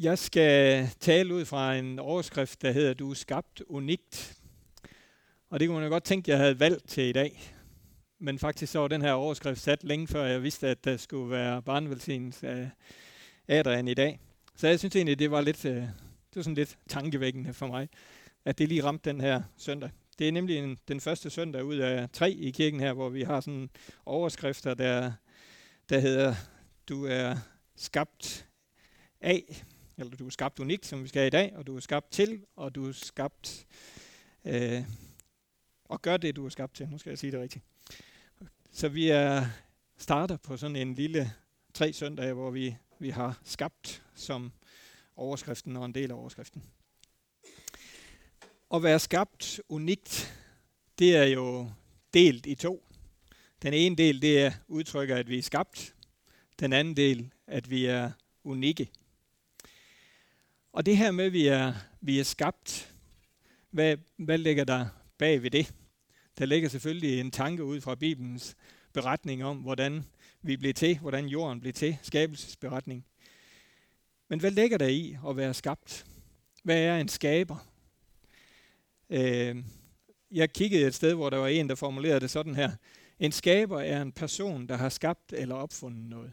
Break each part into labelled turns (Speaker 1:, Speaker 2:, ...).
Speaker 1: Jeg skal tale ud fra en overskrift, der hedder Du er skabt unikt. Og det kunne man jo godt tænke, jeg havde valgt til i dag. Men faktisk så var den her overskrift sat længe før jeg vidste, at der skulle være barnevelsignelse af Adrian i dag. Så jeg synes egentlig, det var lidt, øh, det var sådan lidt tankevækkende for mig, at det lige ramte den her søndag. Det er nemlig en, den første søndag ud af tre i kirken her, hvor vi har sådan overskrifter, der, der hedder Du er skabt af, eller du er skabt unikt, som vi skal i dag, og du er skabt til, og du er skabt øh, og gør det, du er skabt til. Nu skal jeg sige det rigtigt. Så vi er starter på sådan en lille tre søndage, hvor vi, vi har skabt som overskriften og en del af overskriften. At være skabt unikt, det er jo delt i to. Den ene del, det er udtrykker, at vi er skabt. Den anden del, at vi er unikke. Og det her med, at vi er, vi er skabt, hvad, hvad ligger der bag ved det? Der ligger selvfølgelig en tanke ud fra Bibelens beretning om, hvordan vi blev til, hvordan jorden blev til, skabelsesberetning. Men hvad ligger der i at være skabt? Hvad er en skaber? Øh, jeg kiggede et sted, hvor der var en, der formulerede det sådan her. En skaber er en person, der har skabt eller opfundet noget.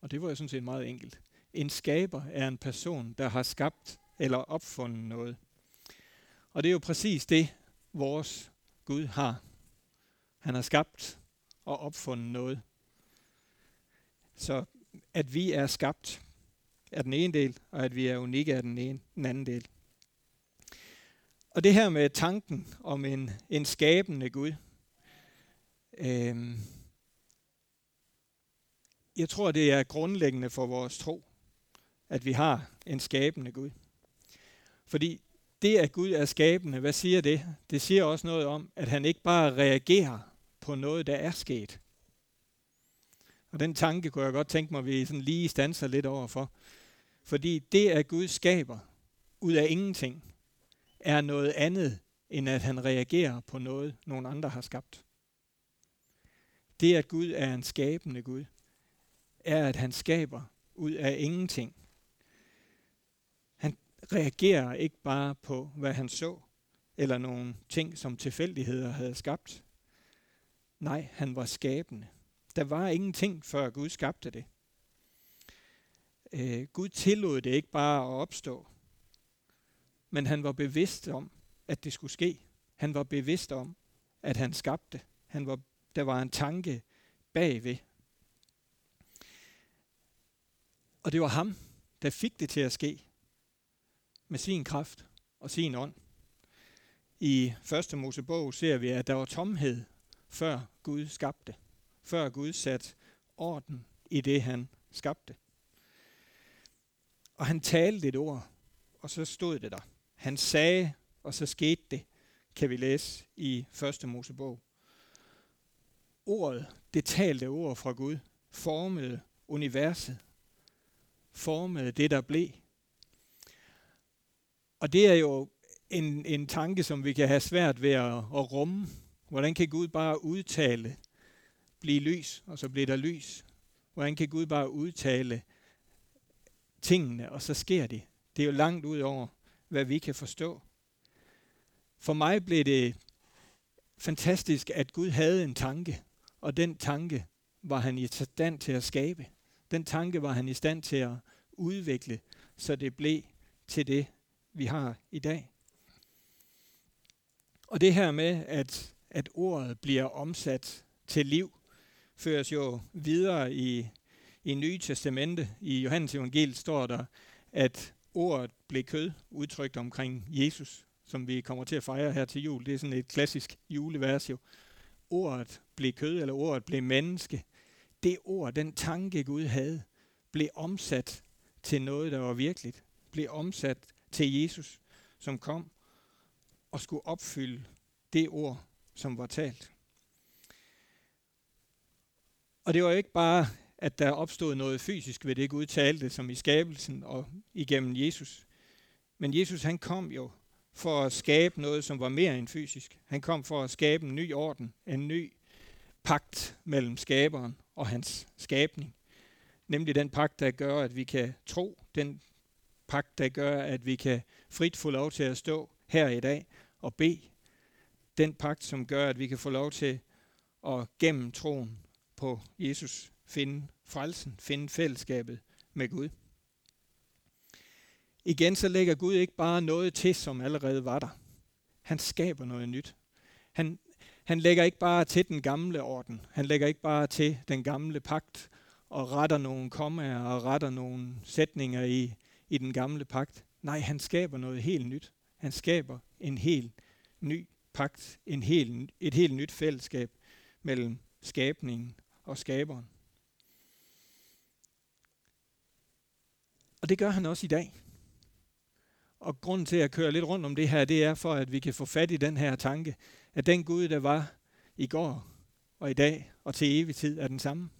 Speaker 1: Og det var jo sådan set meget enkelt. En skaber er en person, der har skabt eller opfundet noget. Og det er jo præcis det, vores Gud har. Han har skabt og opfundet noget. Så at vi er skabt er den ene del, og at vi er unikke er den, ene, den anden del. Og det her med tanken om en, en skabende Gud, øh, jeg tror, det er grundlæggende for vores tro, at vi har en skabende Gud. Fordi det, at Gud er skabende, hvad siger det? Det siger også noget om, at han ikke bare reagerer på noget, der er sket. Og den tanke kunne jeg godt tænke mig, at vi sådan lige stanser lidt overfor. Fordi det, at Gud skaber ud af ingenting, er noget andet, end at han reagerer på noget, nogen andre har skabt. Det, at Gud er en skabende Gud, er, at han skaber ud af ingenting reagerer ikke bare på, hvad han så, eller nogle ting, som tilfældigheder havde skabt. Nej, han var skabende. Der var ingenting, før Gud skabte det. Øh, Gud tillod det ikke bare at opstå, men han var bevidst om, at det skulle ske. Han var bevidst om, at han skabte. Han var, der var en tanke bagved. Og det var ham, der fik det til at ske med sin kraft og sin ånd. I første Mosebog ser vi, at der var tomhed, før Gud skabte. Før Gud satte orden i det, han skabte. Og han talte et ord, og så stod det der. Han sagde, og så skete det, kan vi læse i første Mosebog. Ordet, det talte ord fra Gud, formede universet, formede det, der blev, og det er jo en, en tanke, som vi kan have svært ved at, at rumme. Hvordan kan Gud bare udtale, blive lys, og så bliver der lys? Hvordan kan Gud bare udtale tingene, og så sker det? Det er jo langt ud over, hvad vi kan forstå. For mig blev det fantastisk, at Gud havde en tanke, og den tanke var han i stand til at skabe. Den tanke var han i stand til at udvikle, så det blev til det, vi har i dag. Og det her med, at, at ordet bliver omsat til liv, føres jo videre i, i Nye Testamente. I Johannes evangeliet står der, at ordet blev kød, udtrykt omkring Jesus, som vi kommer til at fejre her til jul. Det er sådan et klassisk julevers jo. Ordet blev kød, eller ordet blev menneske. Det ord, den tanke Gud havde, blev omsat til noget, der var virkeligt. Blev omsat til Jesus, som kom og skulle opfylde det ord, som var talt. Og det var ikke bare, at der opstod noget fysisk ved det Gud talte, som i skabelsen og igennem Jesus. Men Jesus han kom jo for at skabe noget, som var mere end fysisk. Han kom for at skabe en ny orden, en ny pagt mellem skaberen og hans skabning. Nemlig den pagt, der gør, at vi kan tro den pagt, der gør, at vi kan frit få lov til at stå her i dag og bede. Den pagt, som gør, at vi kan få lov til at gennem troen på Jesus finde frelsen, finde fællesskabet med Gud. Igen så lægger Gud ikke bare noget til, som allerede var der. Han skaber noget nyt. Han, han lægger ikke bare til den gamle orden. Han lægger ikke bare til den gamle pagt og retter nogle kommaer og retter nogle sætninger i, i den gamle pagt. Nej, han skaber noget helt nyt. Han skaber en helt ny pagt, en helt, et helt nyt fællesskab mellem skabningen og skaberen. Og det gør han også i dag. Og grunden til at køre lidt rundt om det her, det er for, at vi kan få fat i den her tanke, at den Gud, der var i går og i dag og til evig tid, er den samme.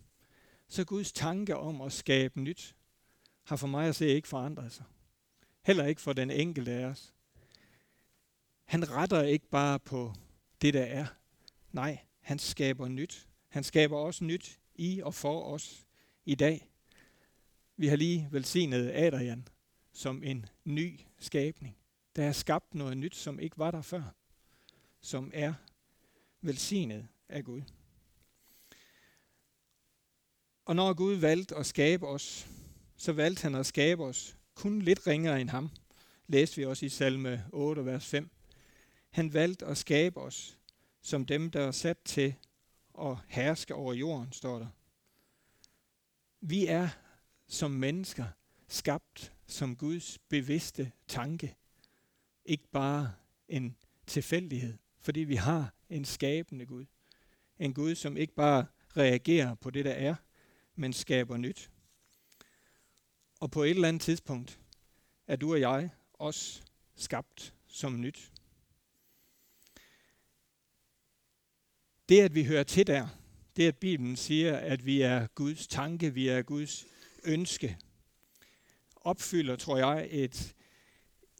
Speaker 1: Så Guds tanke om at skabe nyt, har for mig at se ikke forandret sig. Heller ikke for den enkelte af os. Han retter ikke bare på det, der er. Nej, han skaber nyt. Han skaber også nyt i og for os i dag. Vi har lige velsignet Adrian som en ny skabning. Der er skabt noget nyt, som ikke var der før. Som er velsignet af Gud. Og når Gud valgte at skabe os, så valgte han at skabe os kun lidt ringere end ham. Læste vi også i salme 8, vers 5. Han valgte at skabe os som dem, der er sat til at herske over jorden, står der. Vi er som mennesker skabt som Guds bevidste tanke. Ikke bare en tilfældighed, fordi vi har en skabende Gud. En Gud, som ikke bare reagerer på det, der er, men skaber nyt. Og på et eller andet tidspunkt er du og jeg også skabt som nyt. Det, at vi hører til der, det at Bibelen siger, at vi er Guds tanke, vi er Guds ønske, opfylder, tror jeg, et,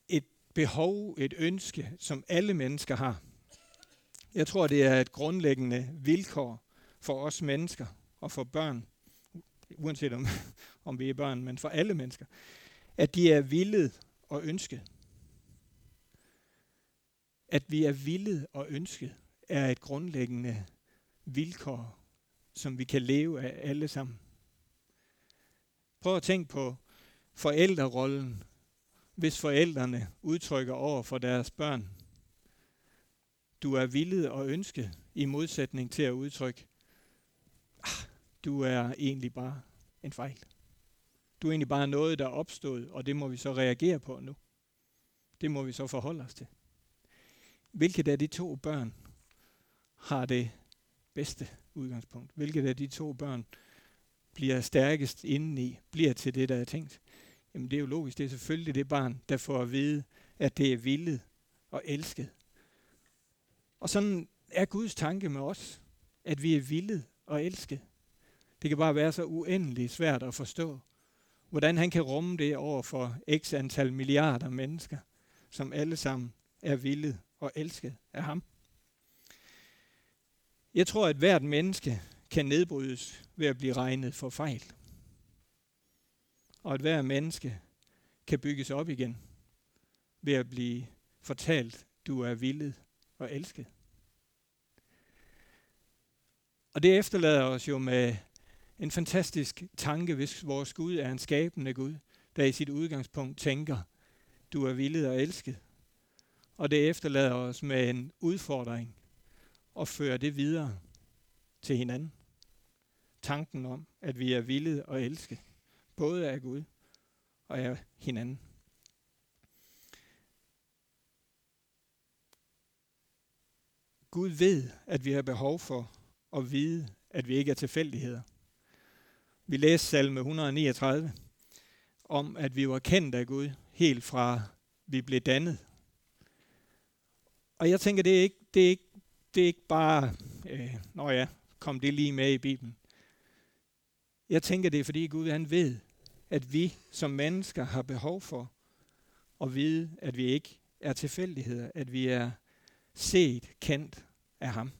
Speaker 1: et behov, et ønske, som alle mennesker har. Jeg tror, det er et grundlæggende vilkår for os mennesker og for børn, uanset om, om vi er børn, men for alle mennesker, at de er villet og ønsket. At vi er villet og ønsket, er et grundlæggende vilkår, som vi kan leve af alle sammen. Prøv at tænke på forældrerollen, hvis forældrene udtrykker over for deres børn. Du er villet og ønsket i modsætning til at udtrykke, du er egentlig bare en fejl. Du er egentlig bare noget, der er opstået, og det må vi så reagere på nu. Det må vi så forholde os til. Hvilket af de to børn har det bedste udgangspunkt? Hvilket af de to børn bliver stærkest indeni, bliver til det, der er tænkt? Jamen det er jo logisk, det er selvfølgelig det barn, der får at vide, at det er villet og elsket. Og sådan er Guds tanke med os, at vi er villet og elsket. Det kan bare være så uendeligt svært at forstå, hvordan han kan rumme det over for x antal milliarder mennesker, som alle sammen er villet og elsket af ham. Jeg tror, at hvert menneske kan nedbrydes ved at blive regnet for fejl. Og at hvert menneske kan bygges op igen ved at blive fortalt, du er villet og elsket. Og det efterlader os jo med en fantastisk tanke, hvis vores Gud er en skabende Gud, der i sit udgangspunkt tænker, du er villet og elsket. Og det efterlader os med en udfordring og føre det videre til hinanden. Tanken om, at vi er villet og elsket, både af Gud og af hinanden. Gud ved, at vi har behov for at vide, at vi ikke er tilfældigheder. Vi læste salme 139 om, at vi var kendt af Gud helt fra vi blev dannet. Og jeg tænker, det er ikke, det er ikke det er ikke bare, øh, nå ja, kom det lige med i Bibelen. Jeg tænker, det er fordi Gud han ved, at vi som mennesker har behov for at vide, at vi ikke er tilfældigheder, at vi er set, kendt af ham.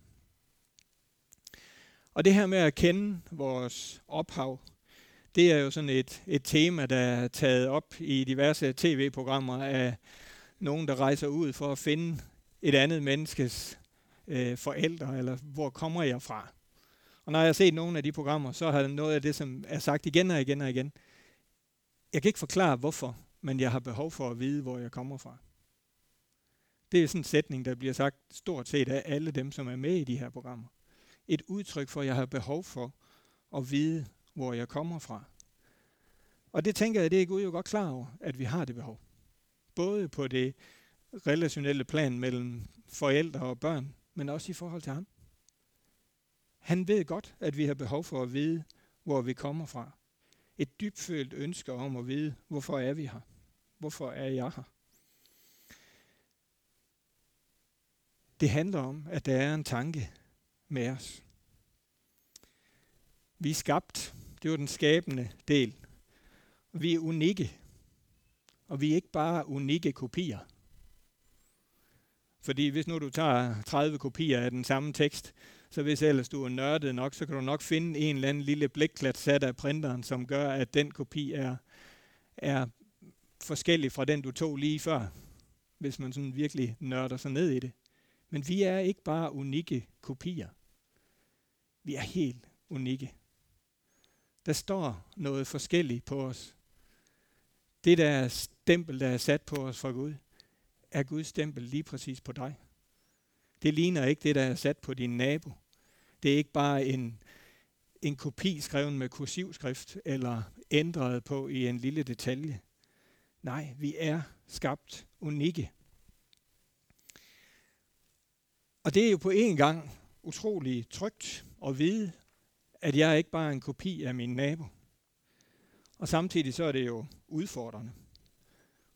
Speaker 1: Og det her med at kende vores ophav, det er jo sådan et, et tema, der er taget op i diverse tv-programmer af nogen, der rejser ud for at finde et andet menneskes øh, forældre, eller hvor kommer jeg fra? Og når jeg har set nogle af de programmer, så har noget af det, som er sagt igen og igen og igen. Jeg kan ikke forklare, hvorfor, men jeg har behov for at vide, hvor jeg kommer fra. Det er sådan en sætning, der bliver sagt stort set af alle dem, som er med i de her programmer. Et udtryk for, at jeg har behov for at vide, hvor jeg kommer fra. Og det tænker jeg, det er Gud jo godt klar over, at vi har det behov. Både på det relationelle plan mellem forældre og børn, men også i forhold til ham. Han ved godt, at vi har behov for at vide, hvor vi kommer fra. Et dybfølt ønske om at vide, hvorfor er vi her? Hvorfor er jeg her? Det handler om, at der er en tanke med os. Vi er skabt. Det var den skabende del. Vi er unikke. Og vi er ikke bare unikke kopier. Fordi hvis nu du tager 30 kopier af den samme tekst, så hvis ellers du er nørdet nok, så kan du nok finde en eller anden lille blækklat sat af printeren, som gør, at den kopi er, er forskellig fra den, du tog lige før, hvis man sådan virkelig nørder sig ned i det. Men vi er ikke bare unikke kopier. Vi er helt unikke. Der står noget forskelligt på os. Det der stempel, der er sat på os fra Gud, er Guds stempel lige præcis på dig. Det ligner ikke det, der er sat på din nabo. Det er ikke bare en, en kopi skrevet med kursivskrift eller ændret på i en lille detalje. Nej, vi er skabt unikke. Og det er jo på en gang utrolig trygt at vide, at jeg ikke bare er en kopi af min nabo. Og samtidig så er det jo udfordrende.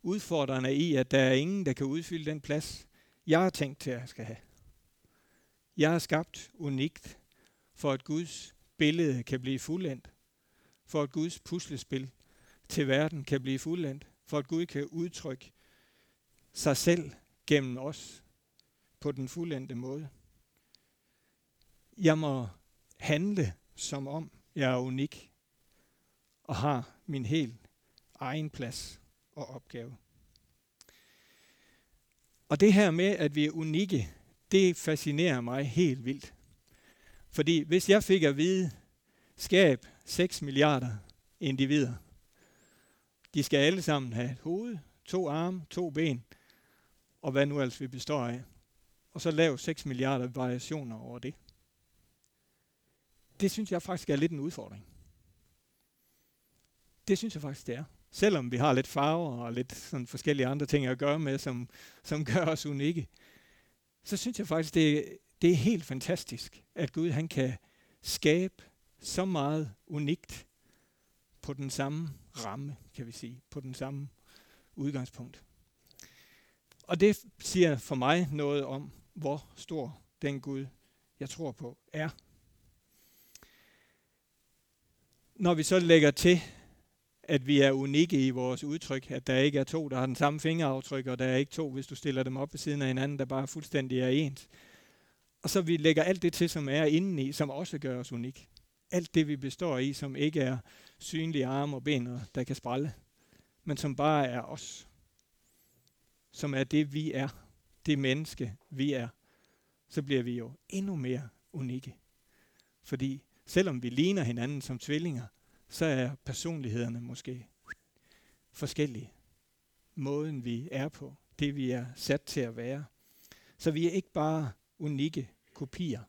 Speaker 1: Udfordrende i, at der er ingen, der kan udfylde den plads, jeg har tænkt til, at jeg skal have. Jeg er skabt unikt, for at Guds billede kan blive fuldendt. For at Guds puslespil til verden kan blive fuldendt. For at Gud kan udtrykke sig selv gennem os på den fuldendte måde. Jeg må handle som om jeg er unik og har min helt egen plads og opgave. Og det her med, at vi er unikke, det fascinerer mig helt vildt. Fordi hvis jeg fik at vide, skab 6 milliarder individer, de skal alle sammen have et hoved, to arme, to ben, og hvad nu ellers vi består af og så lave 6 milliarder variationer over det. Det synes jeg faktisk er lidt en udfordring. Det synes jeg faktisk, det er. Selvom vi har lidt farver og lidt sådan forskellige andre ting at gøre med, som, som gør os unikke, så synes jeg faktisk, det, det er helt fantastisk, at Gud han kan skabe så meget unikt på den samme ramme, kan vi sige, på den samme udgangspunkt. Og det siger for mig noget om, hvor stor den Gud, jeg tror på, er. Når vi så lægger til, at vi er unikke i vores udtryk, at der ikke er to, der har den samme fingeraftryk, og der er ikke to, hvis du stiller dem op ved siden af hinanden, der bare fuldstændig er ens. Og så vi lægger alt det til, som er indeni, som også gør os unik. Alt det, vi består i, som ikke er synlige arme og ben, der kan sprælle, men som bare er os. Som er det, vi er det menneske, vi er, så bliver vi jo endnu mere unikke. Fordi selvom vi ligner hinanden som tvillinger, så er personlighederne måske forskellige. Måden vi er på, det vi er sat til at være. Så vi er ikke bare unikke kopier.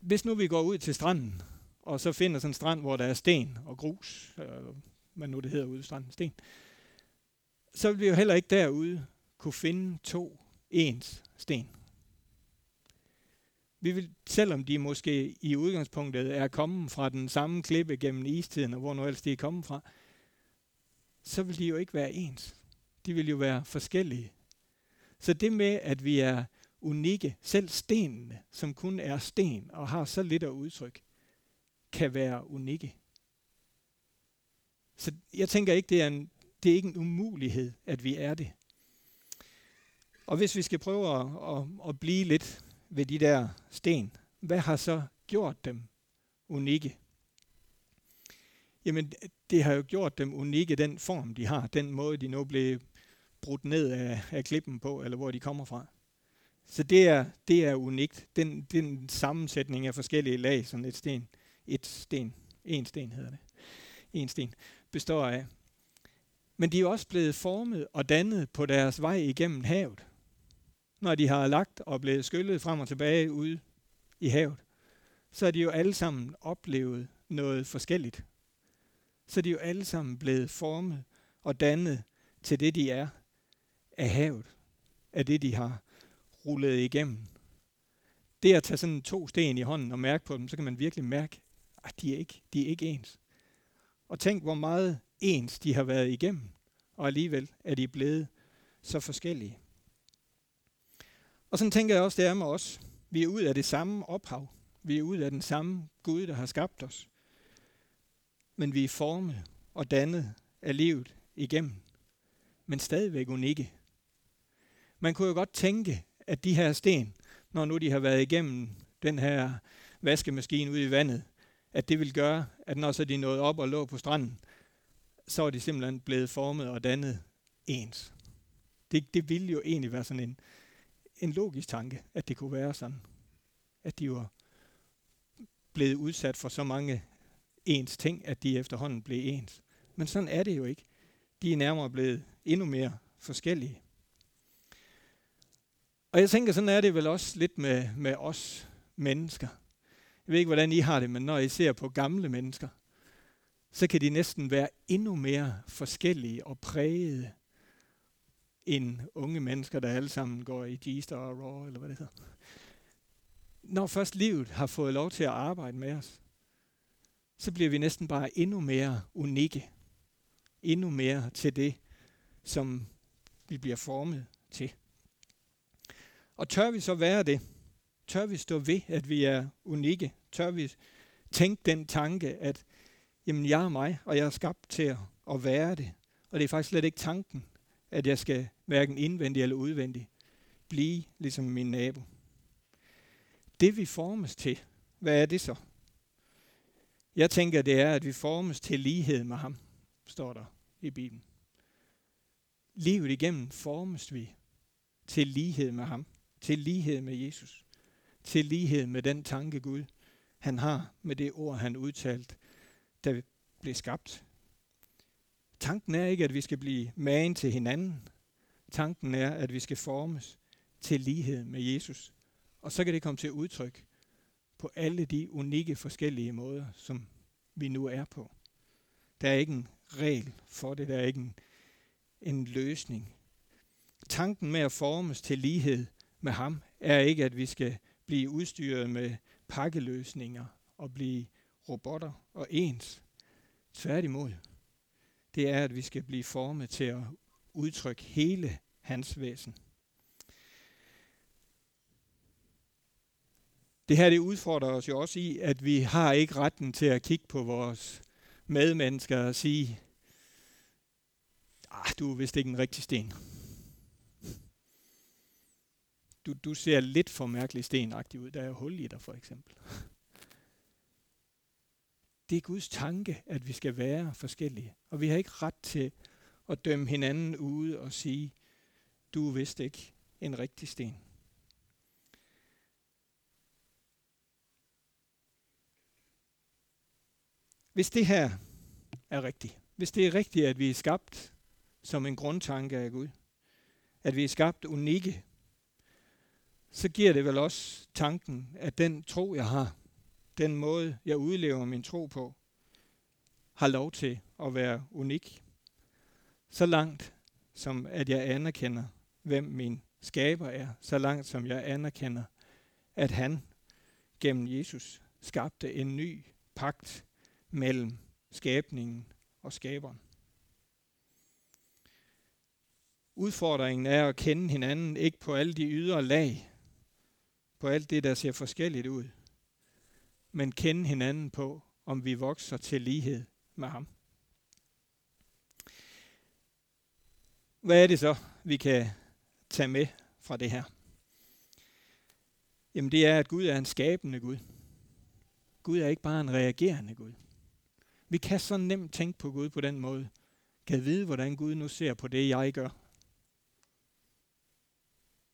Speaker 1: Hvis nu vi går ud til stranden, og så finder sådan en strand, hvor der er sten og grus, øh, hvad nu det hedder ude i stranden, sten, så vil vi jo heller ikke derude kunne finde to ens sten. Vi vil, selvom de måske i udgangspunktet er kommet fra den samme klippe gennem istiden, og hvor nu ellers de er kommet fra, så vil de jo ikke være ens. De vil jo være forskellige. Så det med, at vi er unikke, selv stenene, som kun er sten og har så lidt at udtryk, kan være unikke. Så jeg tænker ikke, det er en det er ikke en umulighed, at vi er det. Og hvis vi skal prøve at, at, at blive lidt ved de der sten, hvad har så gjort dem unikke? Jamen, det har jo gjort dem unikke, den form, de har, den måde, de nu blev brudt ned af, af klippen på, eller hvor de kommer fra. Så det er, det er unikt. Den, den sammensætning af forskellige lag, som et sten, et sten, en sten hedder det, en sten, består af. Men de er også blevet formet og dannet på deres vej igennem havet. Når de har lagt og blevet skyllet frem og tilbage ude i havet, så er de jo alle sammen oplevet noget forskelligt. Så er de jo alle sammen blevet formet og dannet til det, de er af havet, af det, de har rullet igennem. Det at tage sådan to sten i hånden og mærke på dem, så kan man virkelig mærke, at de er ikke, de er ikke ens. Og tænk, hvor meget ens de har været igennem, og alligevel er de blevet så forskellige. Og sådan tænker jeg også, det er med os. Vi er ud af det samme ophav. Vi er ud af den samme Gud, der har skabt os. Men vi er formet og dannet af livet igennem. Men stadigvæk unikke. Man kunne jo godt tænke, at de her sten, når nu de har været igennem den her vaskemaskine ude i vandet, at det vil gøre, at når så de nåede op og lå på stranden, så er de simpelthen blevet formet og dannet ens. Det, det ville jo egentlig være sådan en, en logisk tanke, at det kunne være sådan. At de var blevet udsat for så mange ens ting, at de efterhånden blev ens. Men sådan er det jo ikke. De er nærmere blevet endnu mere forskellige. Og jeg tænker, sådan er det vel også lidt med, med os mennesker. Jeg ved ikke, hvordan I har det, men når I ser på gamle mennesker, så kan de næsten være endnu mere forskellige og prægede end unge mennesker, der alle sammen går i G-Star og Raw, eller hvad det hedder. Når først livet har fået lov til at arbejde med os, så bliver vi næsten bare endnu mere unikke. Endnu mere til det, som vi bliver formet til. Og tør vi så være det? Tør vi stå ved, at vi er unikke? Tør vi tænke den tanke, at jamen, jeg er mig, og jeg er skabt til at, at være det. Og det er faktisk slet ikke tanken, at jeg skal hverken indvendig eller udvendig blive ligesom min nabo. Det vi formes til, hvad er det så? Jeg tænker, det er, at vi formes til lighed med ham, står der i Bibelen. Livet igennem formes vi til lighed med ham til lighed med Jesus, til lighed med den tanke Gud, han har med det ord, han udtalt, da blev skabt. Tanken er ikke, at vi skal blive magen til hinanden. Tanken er, at vi skal formes til lighed med Jesus. Og så kan det komme til udtryk på alle de unikke forskellige måder, som vi nu er på. Der er ikke en regel for det, der er ikke en, en løsning. Tanken med at formes til lighed med ham er ikke, at vi skal blive udstyret med pakkeløsninger og blive robotter og ens. Tværtimod. Det er, at vi skal blive formet til at udtrykke hele hans væsen. Det her det udfordrer os jo også i, at vi har ikke retten til at kigge på vores medmennesker og sige, ah, du er vist ikke en rigtig sten du, du ser lidt for mærkelig stenagtig ud. Der er hul i dig, for eksempel. Det er Guds tanke, at vi skal være forskellige. Og vi har ikke ret til at dømme hinanden ude og sige, du er vist ikke en rigtig sten. Hvis det her er rigtigt, hvis det er rigtigt, at vi er skabt som en grundtanke af Gud, at vi er skabt unikke så giver det vel også tanken, at den tro, jeg har, den måde, jeg udlever min tro på, har lov til at være unik. Så langt, som at jeg anerkender, hvem min skaber er, så langt som jeg anerkender, at han gennem Jesus skabte en ny pagt mellem skabningen og skaberen. Udfordringen er at kende hinanden ikke på alle de ydre lag, på alt det, der ser forskelligt ud, men kende hinanden på, om vi vokser til lighed med ham. Hvad er det så, vi kan tage med fra det her? Jamen det er, at Gud er en skabende Gud. Gud er ikke bare en reagerende Gud. Vi kan så nemt tænke på Gud på den måde. Kan vide, hvordan Gud nu ser på det, jeg gør.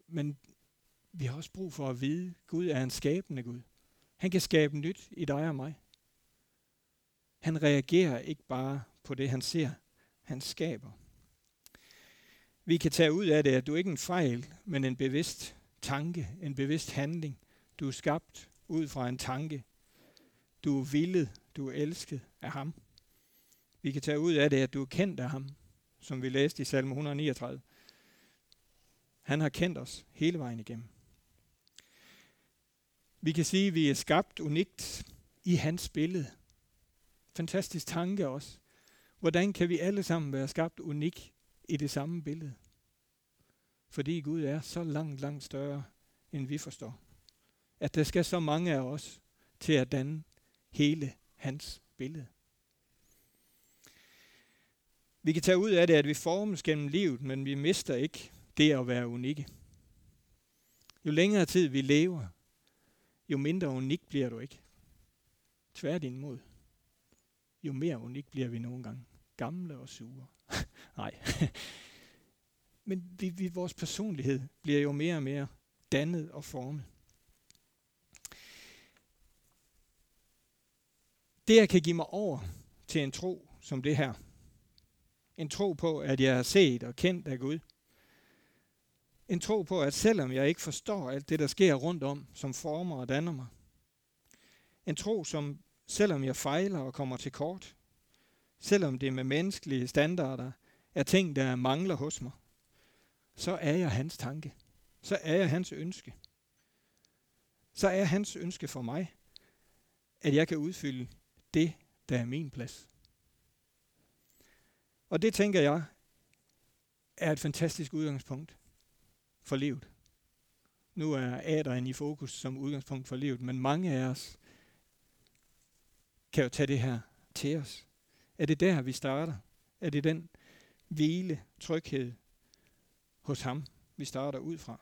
Speaker 1: Men vi har også brug for at vide, at Gud er en skabende Gud. Han kan skabe nyt i dig og mig. Han reagerer ikke bare på det, han ser. Han skaber. Vi kan tage ud af det, at du ikke er en fejl, men en bevidst tanke, en bevidst handling. Du er skabt ud fra en tanke. Du er villet, du er elsket af ham. Vi kan tage ud af det, at du er kendt af ham, som vi læste i salme 139. Han har kendt os hele vejen igennem. Vi kan sige, at vi er skabt unikt i hans billede. Fantastisk tanke også. Hvordan kan vi alle sammen være skabt unik i det samme billede? Fordi Gud er så langt, langt større, end vi forstår. At der skal så mange af os til at danne hele hans billede. Vi kan tage ud af det, at vi formes gennem livet, men vi mister ikke det at være unikke. Jo længere tid vi lever, jo mindre unik bliver du ikke. Tværtimod. Jo mere unik bliver vi nogle gange. Gamle og sure. Nej. Men vi, vi, vores personlighed bliver jo mere og mere dannet og formet. Det, jeg kan give mig over til en tro som det her, en tro på, at jeg er set og kendt af Gud, en tro på, at selvom jeg ikke forstår alt det, der sker rundt om, som former og danner mig. En tro, som selvom jeg fejler og kommer til kort, selvom det med menneskelige standarder er ting, der mangler hos mig, så er jeg hans tanke. Så er jeg hans ønske. Så er hans ønske for mig, at jeg kan udfylde det, der er min plads. Og det tænker jeg er et fantastisk udgangspunkt for livet. Nu er aderen i fokus som udgangspunkt for livet, men mange af os kan jo tage det her til os. Er det der, vi starter? Er det den hvile, tryghed hos ham, vi starter ud fra?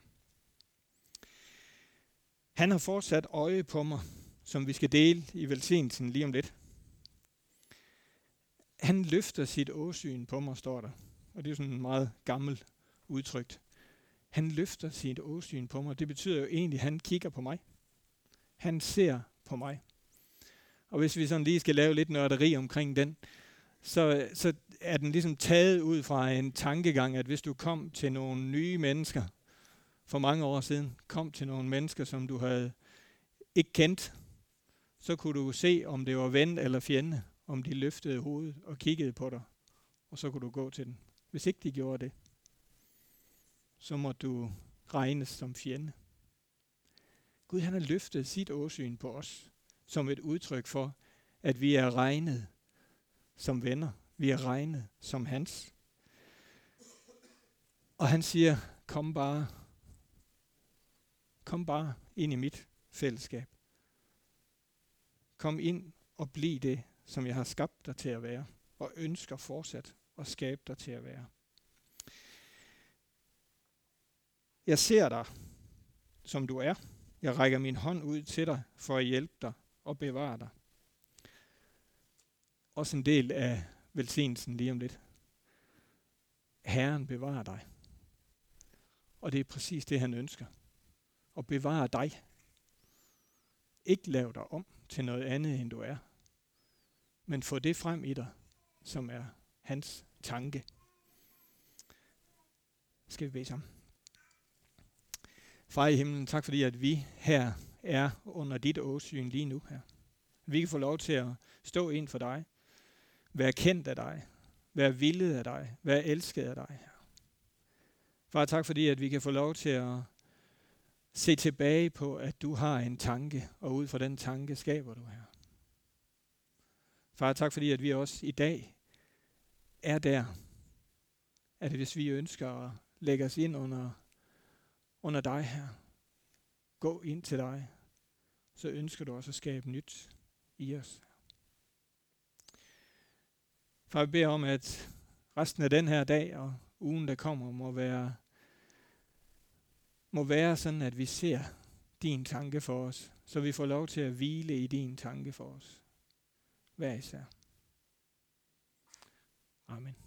Speaker 1: Han har fortsat øje på mig, som vi skal dele i velsignelsen lige om lidt. Han løfter sit åsyn på mig, står der. Og det er sådan meget gammelt udtrykt. Han løfter sit åsyn på mig. Det betyder jo egentlig, at han kigger på mig. Han ser på mig. Og hvis vi sådan lige skal lave lidt nørderi omkring den, så, så er den ligesom taget ud fra en tankegang, at hvis du kom til nogle nye mennesker for mange år siden, kom til nogle mennesker, som du havde ikke kendt, så kunne du se, om det var ven eller fjende, om de løftede hovedet og kiggede på dig, og så kunne du gå til den. Hvis ikke de gjorde det, så må du regnes som fjende. Gud han har løftet sit åsyn på os som et udtryk for, at vi er regnet som venner. Vi er regnet som hans. Og han siger, kom bare, kom bare ind i mit fællesskab. Kom ind og bliv det, som jeg har skabt dig til at være, og ønsker fortsat at skabe dig til at være. Jeg ser dig, som du er. Jeg rækker min hånd ud til dig for at hjælpe dig og bevare dig. Også en del af velsignelsen lige om lidt. Herren bevarer dig. Og det er præcis det, han ønsker. At bevare dig. Ikke lave dig om til noget andet, end du er. Men få det frem i dig, som er hans tanke. Skal vi bede sammen? Far i himlen, tak fordi at vi her er under dit åsyn lige nu her. Vi kan få lov til at stå ind for dig, være kendt af dig, være villet af dig, være elsket af dig. Far, tak fordi at vi kan få lov til at se tilbage på, at du har en tanke, og ud fra den tanke skaber du her. Far, tak fordi at vi også i dag er der, at hvis vi ønsker at lægge os ind under under dig her. Gå ind til dig, så ønsker du også at skabe nyt i os. Far, vi beder om, at resten af den her dag og ugen, der kommer, må være, må være sådan, at vi ser din tanke for os. så vi får lov til at hvile i din tanke for os. Hver især. Amen.